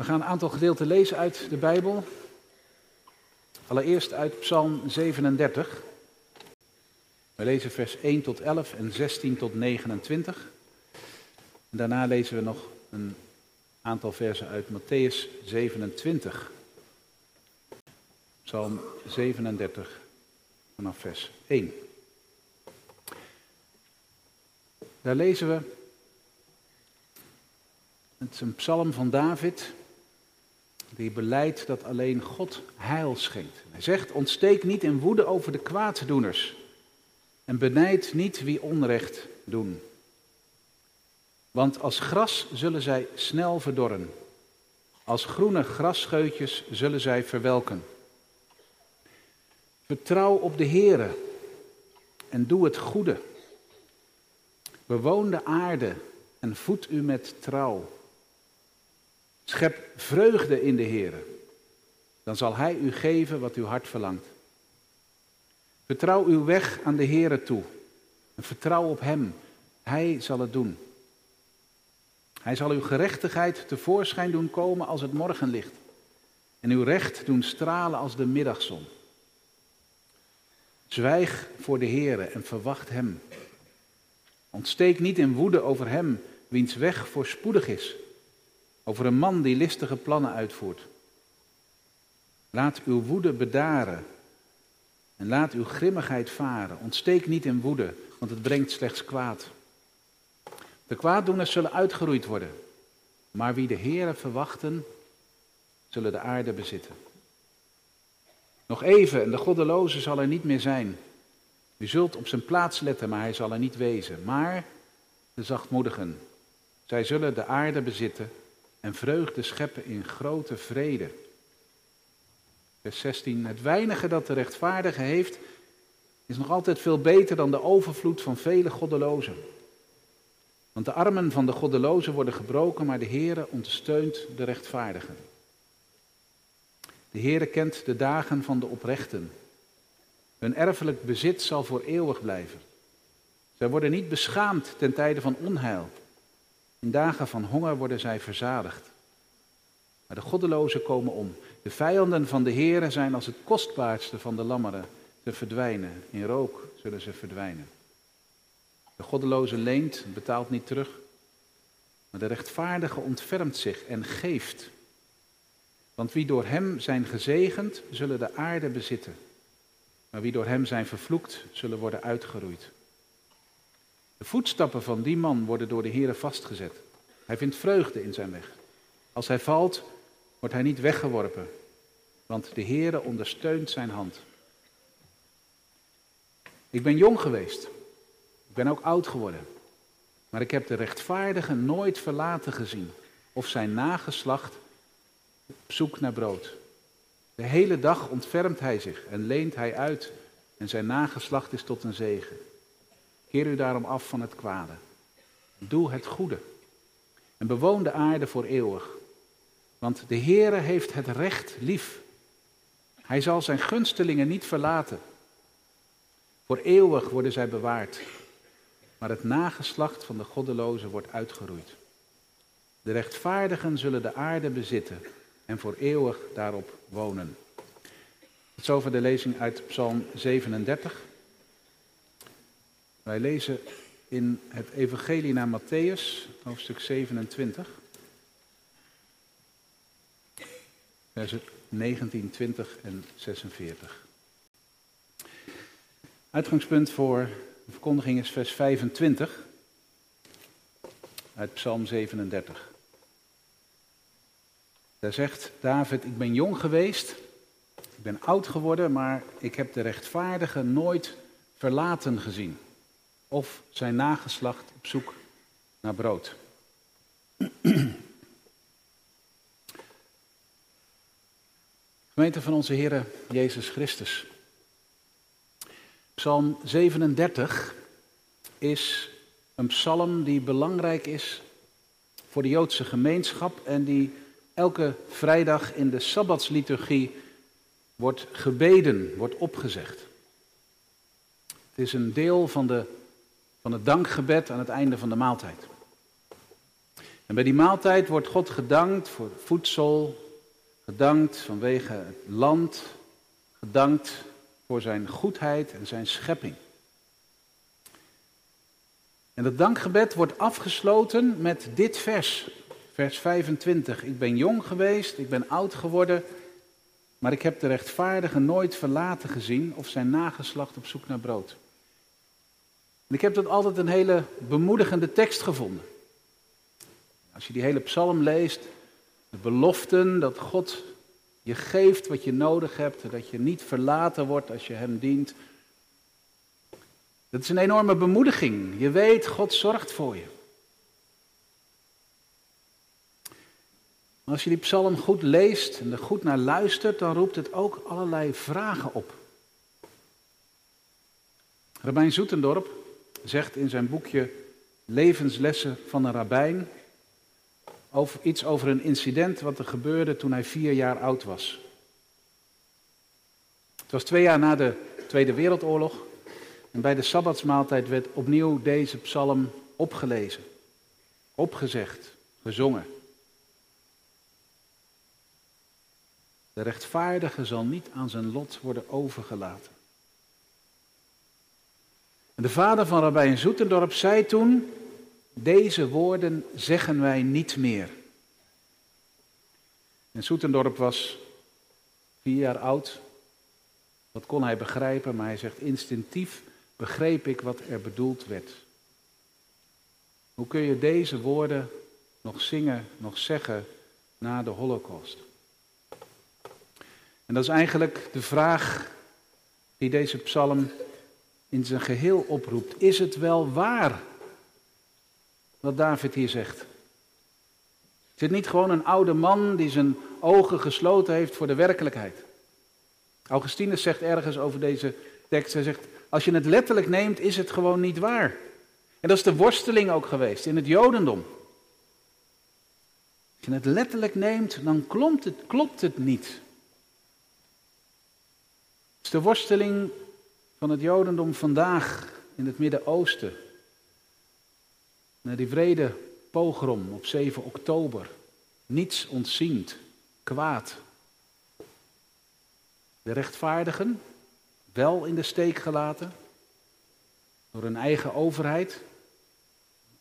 We gaan een aantal gedeelten lezen uit de Bijbel. Allereerst uit Psalm 37. We lezen vers 1 tot 11 en 16 tot 29. En daarna lezen we nog een aantal versen uit Matthäus 27. Psalm 37 vanaf vers 1. Daar lezen we. Het is een psalm van David. Die beleidt dat alleen God heil schenkt. Hij zegt: Ontsteek niet in woede over de kwaaddoeners. En benijd niet wie onrecht doen. Want als gras zullen zij snel verdorren. Als groene grasscheutjes zullen zij verwelken. Vertrouw op de Heere en doe het goede. Bewoon de aarde en voed u met trouw. Schep vreugde in de Heere, dan zal Hij u geven wat uw hart verlangt. Vertrouw uw weg aan de Heere toe en vertrouw op Hem. Hij zal het doen. Hij zal uw gerechtigheid tevoorschijn doen komen als het morgenlicht en uw recht doen stralen als de middagzon. Zwijg voor de Heere en verwacht Hem. Ontsteek niet in woede over Hem, wiens weg voorspoedig is, over een man die listige plannen uitvoert. Laat uw woede bedaren en laat uw grimmigheid varen. Ontsteek niet in woede, want het brengt slechts kwaad. De kwaaddoeners zullen uitgeroeid worden, maar wie de Heere verwachten, zullen de aarde bezitten. Nog even en de goddeloze zal er niet meer zijn. U zult op zijn plaats letten, maar hij zal er niet wezen. Maar de zachtmoedigen, zij zullen de aarde bezitten en vreugde scheppen in grote vrede. Vers 16. Het weinige dat de rechtvaardige heeft, is nog altijd veel beter dan de overvloed van vele goddelozen. Want de armen van de goddelozen worden gebroken, maar de Heere ondersteunt de rechtvaardigen. De Heere kent de dagen van de oprechten. Hun erfelijk bezit zal voor eeuwig blijven. Zij worden niet beschaamd ten tijde van onheil. In dagen van honger worden zij verzadigd. Maar de goddelozen komen om. De vijanden van de Heere zijn als het kostbaarste van de lammeren te verdwijnen. In rook zullen ze verdwijnen. De goddeloze leent, betaalt niet terug. Maar de rechtvaardige ontfermt zich en geeft. Want wie door hem zijn gezegend, zullen de aarde bezitten. Maar wie door hem zijn vervloekt, zullen worden uitgeroeid. De voetstappen van die man worden door de Heere vastgezet. Hij vindt vreugde in zijn weg. Als hij valt, wordt hij niet weggeworpen, want de Heere ondersteunt zijn hand. Ik ben jong geweest. Ik ben ook oud geworden. Maar ik heb de rechtvaardige nooit verlaten gezien, of zijn nageslacht op zoek naar brood. De hele dag ontfermt hij zich en leent hij uit en zijn nageslacht is tot een zegen. Keer u daarom af van het kwade. Doe het goede en bewoon de aarde voor eeuwig. Want de Heere heeft het recht lief. Hij zal zijn gunstelingen niet verlaten. Voor eeuwig worden zij bewaard. Maar het nageslacht van de goddelozen wordt uitgeroeid. De rechtvaardigen zullen de aarde bezitten en voor eeuwig daarop wonen. Tot zover de lezing uit Psalm 37. Wij lezen in het Evangelie naar Matthäus, hoofdstuk 27, versen 19, 20 en 46. Uitgangspunt voor de verkondiging is vers 25 uit Psalm 37. Daar zegt David, ik ben jong geweest, ik ben oud geworden, maar ik heb de rechtvaardige nooit verlaten gezien. Of zijn nageslacht op zoek naar brood. Gemeente van onze Heer Jezus Christus. Psalm 37 is een psalm die belangrijk is voor de Joodse gemeenschap en die elke vrijdag in de Sabbatsliturgie wordt gebeden, wordt opgezegd. Het is een deel van, de, van het dankgebed aan het einde van de maaltijd. En bij die maaltijd wordt God gedankt voor voedsel, gedankt vanwege het land, gedankt voor zijn goedheid en zijn schepping. En dat dankgebed wordt afgesloten met dit vers, vers 25. Ik ben jong geweest, ik ben oud geworden, maar ik heb de rechtvaardige nooit verlaten gezien of zijn nageslacht op zoek naar brood. En ik heb dat altijd een hele bemoedigende tekst gevonden. Als je die hele psalm leest, de beloften dat God je geeft wat je nodig hebt, dat je niet verlaten wordt als je Hem dient. Dat is een enorme bemoediging. Je weet, God zorgt voor je. Als je die psalm goed leest en er goed naar luistert, dan roept het ook allerlei vragen op. Rabijn Zoetendorp zegt in zijn boekje Levenslessen van een rabbijn over, iets over een incident wat er gebeurde toen hij vier jaar oud was. Het was twee jaar na de Tweede Wereldoorlog en bij de Sabbatsmaaltijd werd opnieuw deze psalm opgelezen, opgezegd, gezongen. De rechtvaardige zal niet aan zijn lot worden overgelaten. En de vader van Rabijn Zoetendorp zei toen, deze woorden zeggen wij niet meer. En Soetendorp was vier jaar oud. Wat kon hij begrijpen, maar hij zegt instinctief begreep ik wat er bedoeld werd. Hoe kun je deze woorden nog zingen, nog zeggen na de Holocaust? En dat is eigenlijk de vraag die deze psalm in zijn geheel oproept. Is het wel waar wat David hier zegt. Is het niet gewoon een oude man die zijn ogen gesloten heeft voor de werkelijkheid? Augustinus zegt ergens over deze tekst, hij zegt, als je het letterlijk neemt, is het gewoon niet waar. En dat is de worsteling ook geweest in het Jodendom. Als je het letterlijk neemt, dan klopt het, klopt het niet. Het is de worsteling van het Jodendom vandaag in het Midden-Oosten. Naar die vrede pogrom op 7 oktober. Niets ontziend, kwaad. De rechtvaardigen, wel in de steek gelaten door een eigen overheid,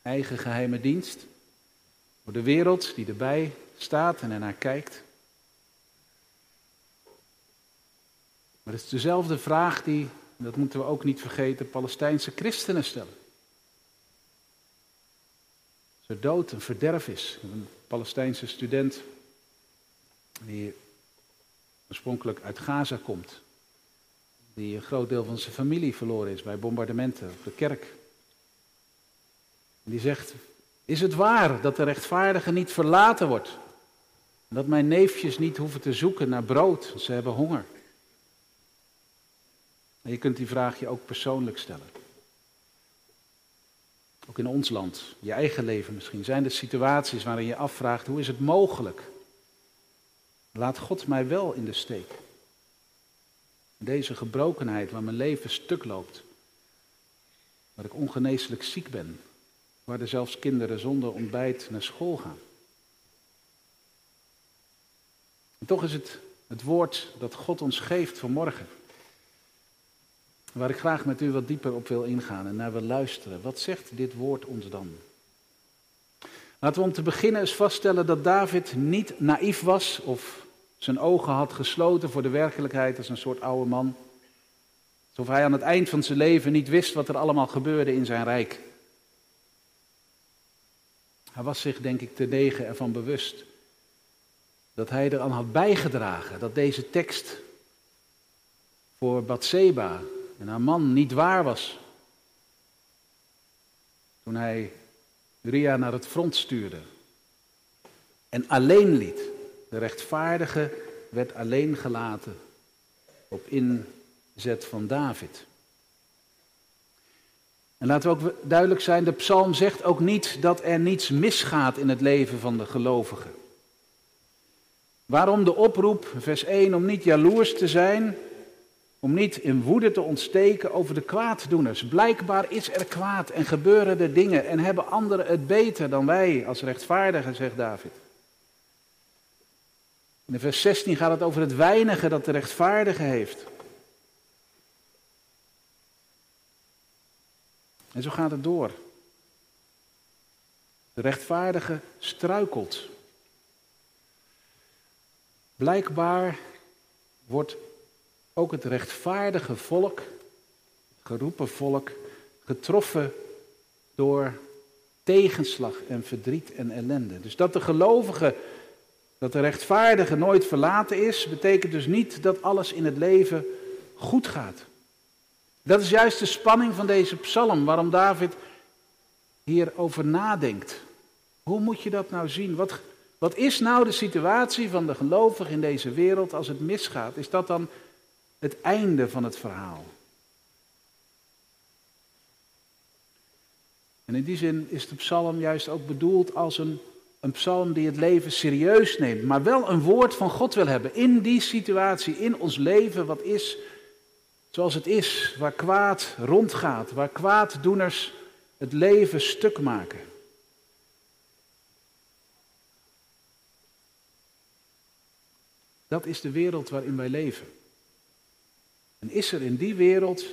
eigen geheime dienst, door de wereld die erbij staat en ernaar kijkt. Maar het is dezelfde vraag die, dat moeten we ook niet vergeten, Palestijnse christenen stellen de dood een verderf is. Een Palestijnse student die oorspronkelijk uit Gaza komt, die een groot deel van zijn familie verloren is bij bombardementen op de kerk. En die zegt, is het waar dat de rechtvaardige niet verlaten wordt? En dat mijn neefjes niet hoeven te zoeken naar brood, ze hebben honger. En je kunt die vraag je ook persoonlijk stellen. Ook in ons land, je eigen leven misschien. Zijn er situaties waarin je afvraagt, hoe is het mogelijk? Laat God mij wel in de steek. Deze gebrokenheid waar mijn leven stuk loopt. Waar ik ongeneeslijk ziek ben. Waar er zelfs kinderen zonder ontbijt naar school gaan. En toch is het het woord dat God ons geeft vanmorgen. Waar ik graag met u wat dieper op wil ingaan en naar wil luisteren. Wat zegt dit woord ons dan? Laten we om te beginnen eens vaststellen dat David niet naïef was of zijn ogen had gesloten voor de werkelijkheid als een soort oude man. Alsof hij aan het eind van zijn leven niet wist wat er allemaal gebeurde in zijn rijk. Hij was zich, denk ik, te negen ervan bewust dat hij eraan had bijgedragen dat deze tekst voor Bathseba en haar man niet waar was. Toen hij Ria naar het front stuurde en alleen liet. De rechtvaardige werd alleen gelaten op inzet van David. En laten we ook duidelijk zijn, de psalm zegt ook niet dat er niets misgaat in het leven van de gelovigen. Waarom de oproep, vers 1, om niet jaloers te zijn? Om niet in woede te ontsteken over de kwaaddoeners. Blijkbaar is er kwaad en gebeuren er dingen en hebben anderen het beter dan wij als rechtvaardigen, zegt David. In vers 16 gaat het over het weinige dat de rechtvaardige heeft. En zo gaat het door. De rechtvaardige struikelt. Blijkbaar wordt ook het rechtvaardige volk, geroepen volk, getroffen door tegenslag en verdriet en ellende. Dus dat de gelovige, dat de rechtvaardige nooit verlaten is, betekent dus niet dat alles in het leven goed gaat. Dat is juist de spanning van deze psalm, waarom David hierover nadenkt. Hoe moet je dat nou zien? Wat, wat is nou de situatie van de gelovige in deze wereld als het misgaat? Is dat dan het einde van het verhaal? En in die zin is de psalm juist ook bedoeld als een, een psalm die het leven serieus neemt, maar wel een woord van God wil hebben in die situatie, in ons leven, wat is zoals het is, waar kwaad rondgaat, waar kwaaddoeners het leven stuk maken. Dat is de wereld waarin wij leven. En is er in die wereld,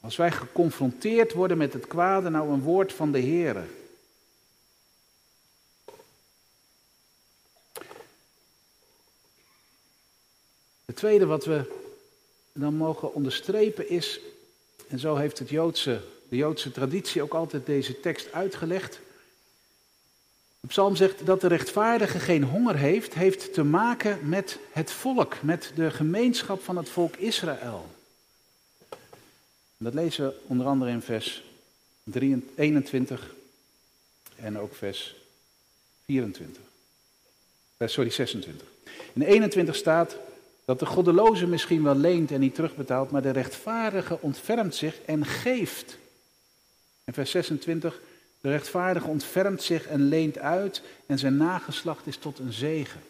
als wij geconfronteerd worden met het kwade, nou een woord van de Heer? Het tweede wat we dan mogen onderstrepen is, en zo heeft het Joodse, de Joodse traditie ook altijd deze tekst uitgelegd, de psalm zegt dat de rechtvaardige geen honger heeft, heeft te maken met het volk, met de gemeenschap van het volk Israël. dat lezen we onder andere in vers 21 en ook vers 24. Eh, sorry, 26. In 21 staat dat de goddeloze misschien wel leent en niet terugbetaalt, maar de rechtvaardige ontfermt zich en geeft. In vers 26, de rechtvaardige ontfermt zich en leent uit en zijn nageslacht is tot een zegen.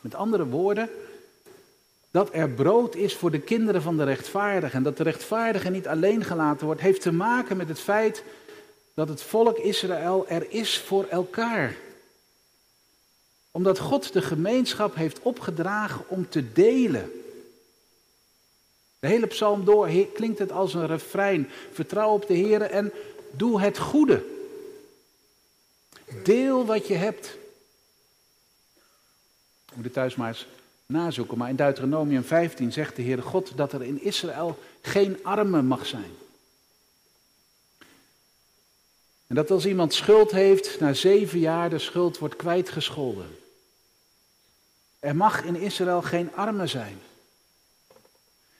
Met andere woorden, dat er brood is voor de kinderen van de rechtvaardige en dat de rechtvaardige niet alleen gelaten wordt, heeft te maken met het feit dat het volk Israël er is voor elkaar. Omdat God de gemeenschap heeft opgedragen om te delen. De hele psalm door klinkt het als een refrein. Vertrouw op de Heer en Doe het goede. Deel wat je hebt. Ik moet het thuis maar eens nazoeken. Maar in Deuteronomium 15 zegt de Heere God dat er in Israël geen arme mag zijn. En dat als iemand schuld heeft, na zeven jaar de schuld wordt kwijtgescholden. Er mag in Israël geen arme zijn.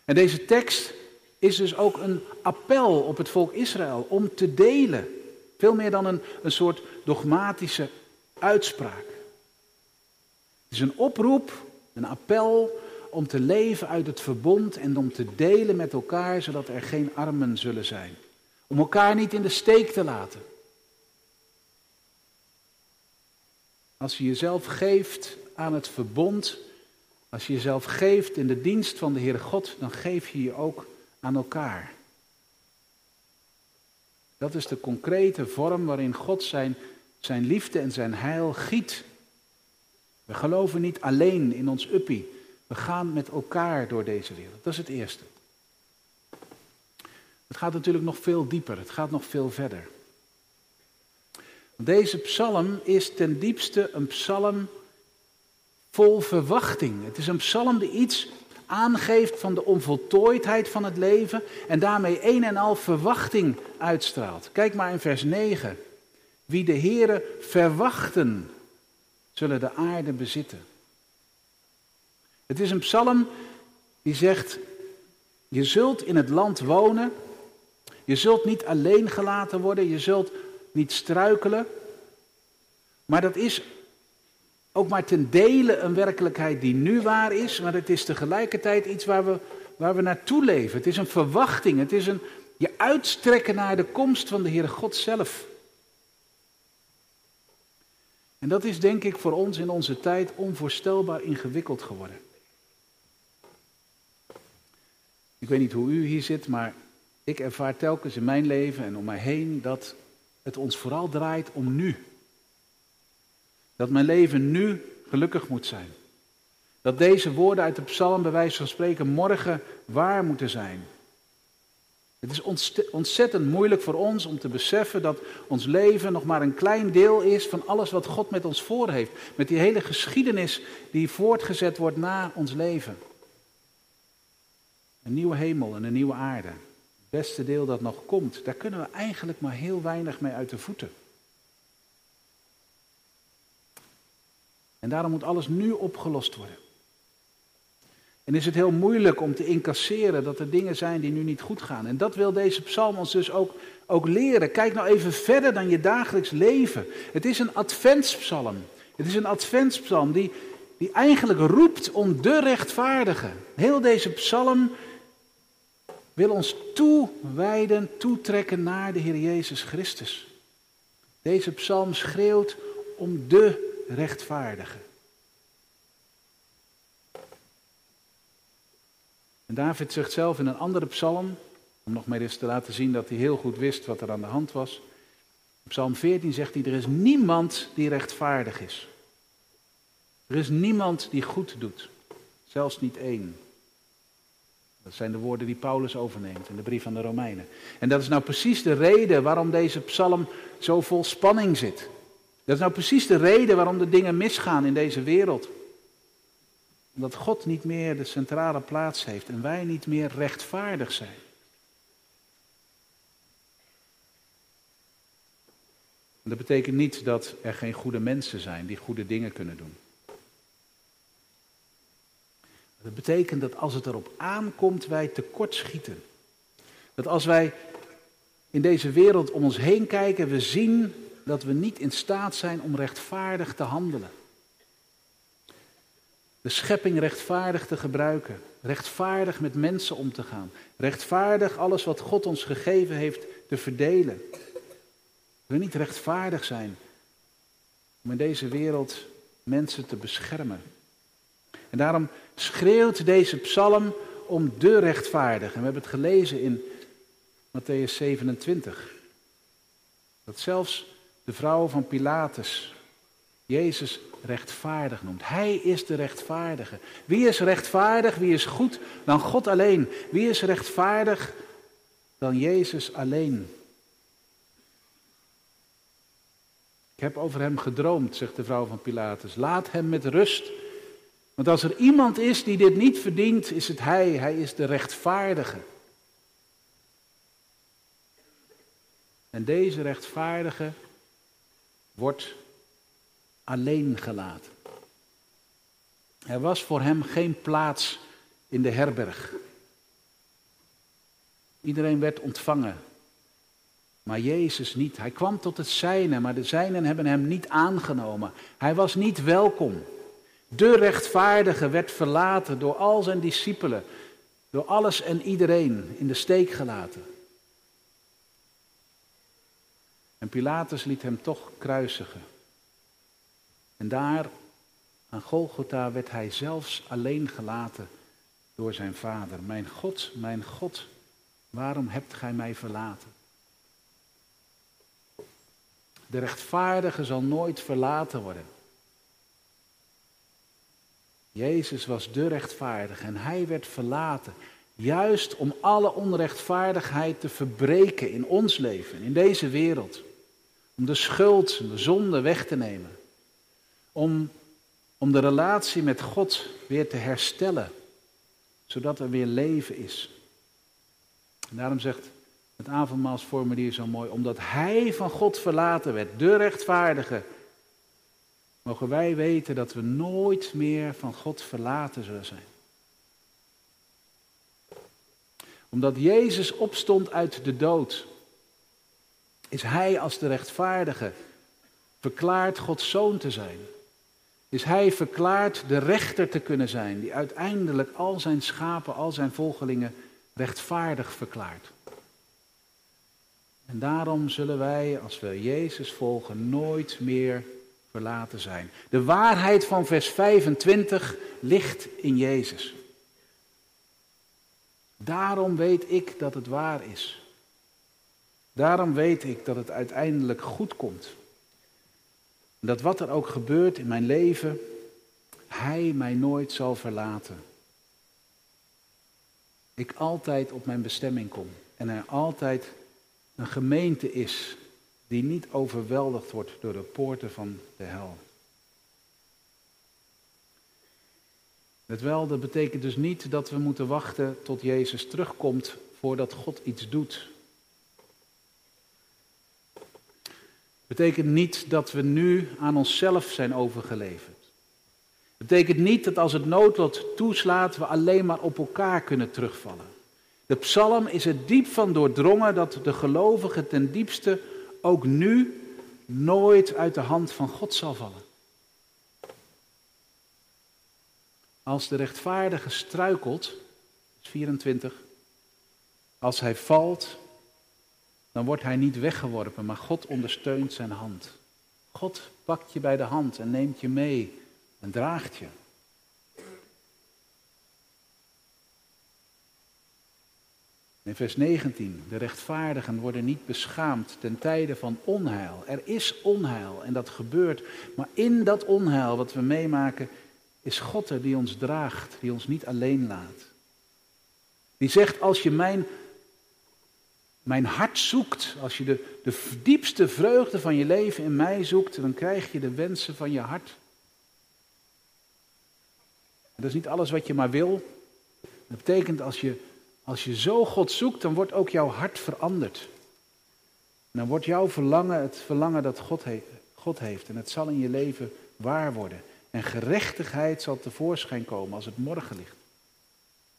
En deze tekst is dus ook een appel op het volk Israël om te delen. Veel meer dan een, een soort dogmatische uitspraak. Het is een oproep, een appel om te leven uit het verbond en om te delen met elkaar, zodat er geen armen zullen zijn. Om elkaar niet in de steek te laten. Als je jezelf geeft aan het verbond, als je jezelf geeft in de dienst van de Heere God, dan geef je je ook aan elkaar. Dat is de concrete vorm waarin God zijn, zijn liefde en zijn heil giet. We geloven niet alleen in ons uppie. We gaan met elkaar door deze wereld. Dat is het eerste. Het gaat natuurlijk nog veel dieper. Het gaat nog veel verder. Deze psalm is ten diepste een psalm vol verwachting. Het is een psalm die iets aangeeft van de onvoltooidheid van het leven en daarmee een en al verwachting uitstraalt. Kijk maar in vers 9. Wie de Heere verwachten, zullen de aarde bezitten. Het is een psalm die zegt, je zult in het land wonen, je zult niet alleen gelaten worden, je zult niet struikelen, maar dat is ook maar ten dele een werkelijkheid die nu waar is, maar het is tegelijkertijd iets waar we, waar we naartoe leven. Het is een verwachting, het is een je uitstrekken naar de komst van de Heere God zelf. En dat is denk ik voor ons in onze tijd onvoorstelbaar ingewikkeld geworden. Ik weet niet hoe u hier zit, maar ik ervaar telkens in mijn leven en om mij heen dat het ons vooral draait om nu. Dat mijn leven nu gelukkig moet zijn. Dat deze woorden uit de psalm bij wijze van spreken morgen waar moeten zijn. Het is ontzettend moeilijk voor ons om te beseffen dat ons leven nog maar een klein deel is van alles wat God met ons voor heeft. Met die hele geschiedenis die voortgezet wordt na ons leven. Een nieuwe hemel en een nieuwe aarde. Het beste deel dat nog komt, daar kunnen we eigenlijk maar heel weinig mee uit de voeten. En daarom moet alles nu opgelost worden. En is het heel moeilijk om te incasseren dat er dingen zijn die nu niet goed gaan. En dat wil deze psalm ons dus ook, ook leren. Kijk nou even verder dan je dagelijks leven. Het is een adventspsalm. Het is een adventspsalm die, die eigenlijk roept om de rechtvaardige. Heel deze psalm wil ons toewijden, toetrekken naar de Heer Jezus Christus. Deze psalm schreeuwt om de rechtvaardige. En David zegt zelf in een andere psalm, om nog maar eens te laten zien dat hij heel goed wist wat er aan de hand was. Psalm 14 zegt hij, er is niemand die rechtvaardig is. Er is niemand die goed doet, zelfs niet één. Dat zijn de woorden die Paulus overneemt in de brief aan de Romeinen. En dat is nou precies de reden waarom deze psalm zo vol spanning zit. Dat is nou precies de reden waarom de dingen misgaan in deze wereld. Omdat God niet meer de centrale plaats heeft en wij niet meer rechtvaardig zijn. dat betekent niet dat er geen goede mensen zijn die goede dingen kunnen doen. Dat betekent dat als het erop aankomt, wij tekortschieten. Dat als wij in deze wereld om ons heen kijken, we zien dat we niet in staat zijn om rechtvaardig te handelen. De schepping rechtvaardig te gebruiken, rechtvaardig met mensen om te gaan, rechtvaardig alles wat God ons gegeven heeft te verdelen. We niet rechtvaardig zijn om in deze wereld mensen te beschermen. En daarom schreeuwt deze psalm om de rechtvaardige. En we hebben het gelezen in Matthäus 27. Dat zelfs de vrouw van Pilatus Jezus rechtvaardig noemt. Hij is de rechtvaardige. Wie is rechtvaardig, wie is goed dan God alleen? Wie is rechtvaardig dan Jezus alleen? Ik heb over hem gedroomd, zegt de vrouw van Pilatus. Laat hem met rust. Want als er iemand is die dit niet verdient, is het hij. Hij is de rechtvaardige. En deze rechtvaardige wordt alleen gelaten. Er was voor hem geen plaats in de herberg. Iedereen werd ontvangen, maar Jezus niet. Hij kwam tot het zijne, maar de zijnen hebben hem niet aangenomen. Hij was niet welkom. De rechtvaardige werd verlaten door al zijn discipelen, door alles en iedereen in de steek gelaten. En Pilatus liet hem toch kruisigen. En daar aan Golgotha werd hij zelfs alleen gelaten door zijn vader. Mijn God, mijn God, waarom hebt gij mij verlaten? De rechtvaardige zal nooit verlaten worden. Jezus was de rechtvaardige en hij werd verlaten. Juist om alle onrechtvaardigheid te verbreken in ons leven, in deze wereld. Om de schuld, de zonde weg te nemen. Om, om de relatie met God weer te herstellen. Zodat er weer leven is. Daarom zegt het avondmaalsformulier zo mooi. Omdat Hij van God verlaten werd, de rechtvaardige. Mogen wij weten dat we nooit meer van God verlaten zullen zijn. Omdat Jezus opstond uit de dood is hij als de rechtvaardige verklaard Gods zoon te zijn? Is hij verklaard de rechter te kunnen zijn, die uiteindelijk al zijn schapen, al zijn volgelingen rechtvaardig verklaart? En daarom zullen wij, als we Jezus volgen, nooit meer verlaten zijn. De waarheid van vers 25 ligt in Jezus. Daarom weet ik dat het waar is. Daarom weet ik dat het uiteindelijk goed komt. Dat wat er ook gebeurt in mijn leven, Hij mij nooit zal verlaten. Ik altijd op mijn bestemming kom en er altijd een gemeente is die niet overweldigd wordt door de poorten van de hel. Het wel, dat betekent dus niet dat we moeten wachten tot Jezus terugkomt voordat God iets doet. Betekent niet dat we nu aan onszelf zijn overgeleverd. Het betekent niet dat als het noodlot toeslaat we alleen maar op elkaar kunnen terugvallen. De psalm is er diep van doordrongen dat de gelovige ten diepste ook nu nooit uit de hand van God zal vallen. Als de rechtvaardige struikelt, 24, als hij valt, dan wordt hij niet weggeworpen, maar God ondersteunt zijn hand. God pakt je bij de hand en neemt je mee en draagt je. In vers 19, de rechtvaardigen worden niet beschaamd ten tijde van onheil. Er is onheil en dat gebeurt, maar in dat onheil wat we meemaken is God er die ons draagt, die ons niet alleen laat. Die zegt, als je mijn, mijn hart zoekt, als je de, de diepste vreugde van je leven in mij zoekt, dan krijg je de wensen van je hart. dat is niet alles wat je maar wil. Dat betekent als je, als je zo God zoekt, dan wordt ook jouw hart veranderd. dan wordt jouw verlangen het verlangen dat God, God heeft. En het zal in je leven waar worden. En gerechtigheid zal tevoorschijn komen als het morgen ligt.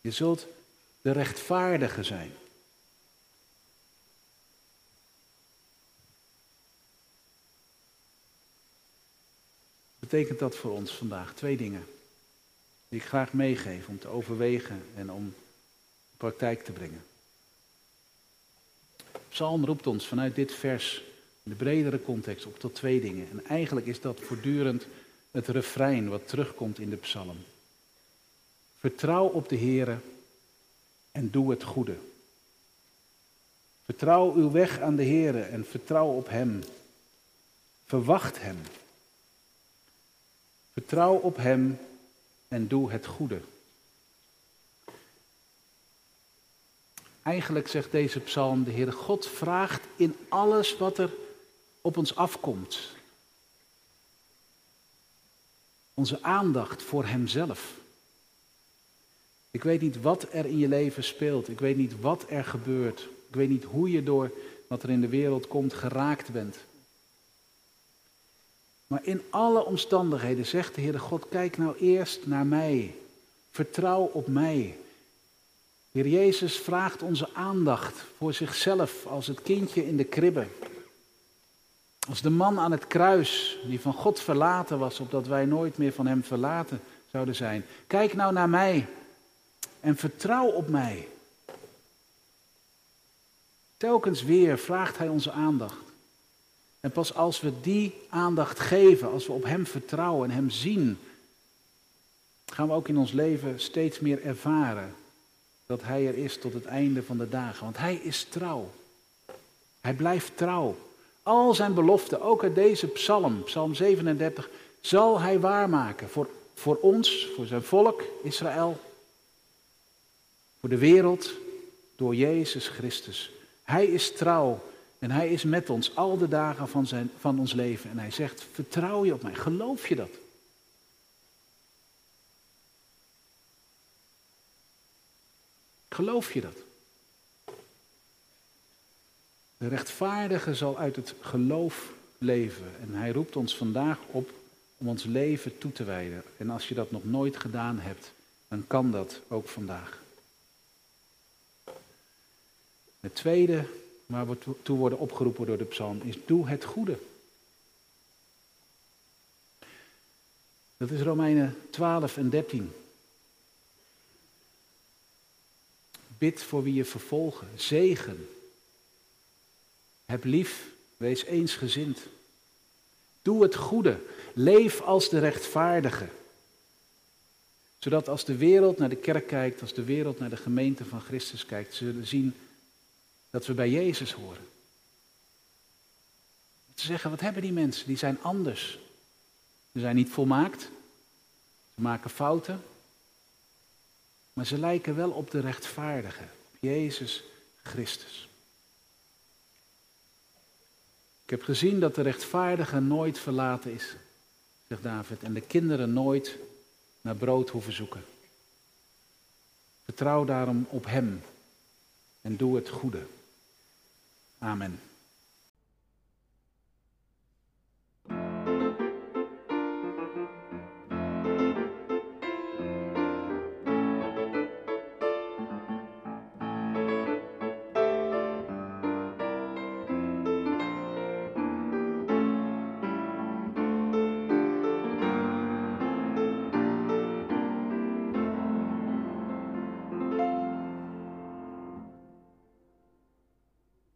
Je zult de rechtvaardige zijn. Betekent dat voor ons vandaag? Twee dingen die ik graag meegeef om te overwegen en om in praktijk te brengen. Psalm roept ons vanuit dit vers in de bredere context op tot twee dingen. En eigenlijk is dat voortdurend het refrein wat terugkomt in de psalm. Vertrouw op de Heere en doe het goede. Vertrouw uw weg aan de Heere en vertrouw op Hem. Verwacht Hem. Vertrouw op Hem en doe het goede. Eigenlijk zegt deze psalm, de Heere God vraagt in alles wat er op ons afkomt, onze aandacht voor Hemzelf. Ik weet niet wat er in je leven speelt. Ik weet niet wat er gebeurt. Ik weet niet hoe je door wat er in de wereld komt geraakt bent. Maar in alle omstandigheden zegt de Heere God, kijk nou eerst naar mij. Vertrouw op mij. Heer Jezus vraagt onze aandacht voor zichzelf als het kindje in de kribbe. Als de man aan het kruis die van God verlaten was, opdat wij nooit meer van hem verlaten zouden zijn. Kijk nou naar mij en vertrouw op mij. Telkens weer vraagt hij onze aandacht. En pas als we die aandacht geven, als we op Hem vertrouwen en Hem zien, gaan we ook in ons leven steeds meer ervaren dat Hij er is tot het einde van de dagen. Want Hij is trouw. Hij blijft trouw. Al zijn beloften, ook uit deze psalm, psalm 37, zal hij waarmaken voor, voor ons, voor zijn volk, Israël, voor de wereld, door Jezus Christus. Hij is trouw en hij is met ons al de dagen van, zijn, van ons leven. En hij zegt, vertrouw je op mij, geloof je dat? Geloof je dat? De rechtvaardige zal uit het geloof leven. En hij roept ons vandaag op om ons leven toe te wijden. En als je dat nog nooit gedaan hebt, dan kan dat ook vandaag. Het tweede waar we toe worden opgeroepen door de psalm is doe het goede. Dat is Romeinen 12 en 13. Bid voor wie je vervolgen, zegen heb lief, wees eensgezind. Doe het goede, leef als de rechtvaardige. Zodat als de wereld naar de kerk kijkt, als de wereld naar de gemeente van Christus kijkt, ze zullen zien dat we bij Jezus horen. Ze zeggen, wat hebben die mensen? Die zijn anders. Ze zijn niet volmaakt. Ze maken fouten. Maar ze lijken wel op de rechtvaardige, op Jezus Christus. Ik heb gezien dat de rechtvaardige nooit verlaten is, zegt David, en de kinderen nooit naar brood hoeven zoeken. Vertrouw daarom op Hem en doe het goede. Amen.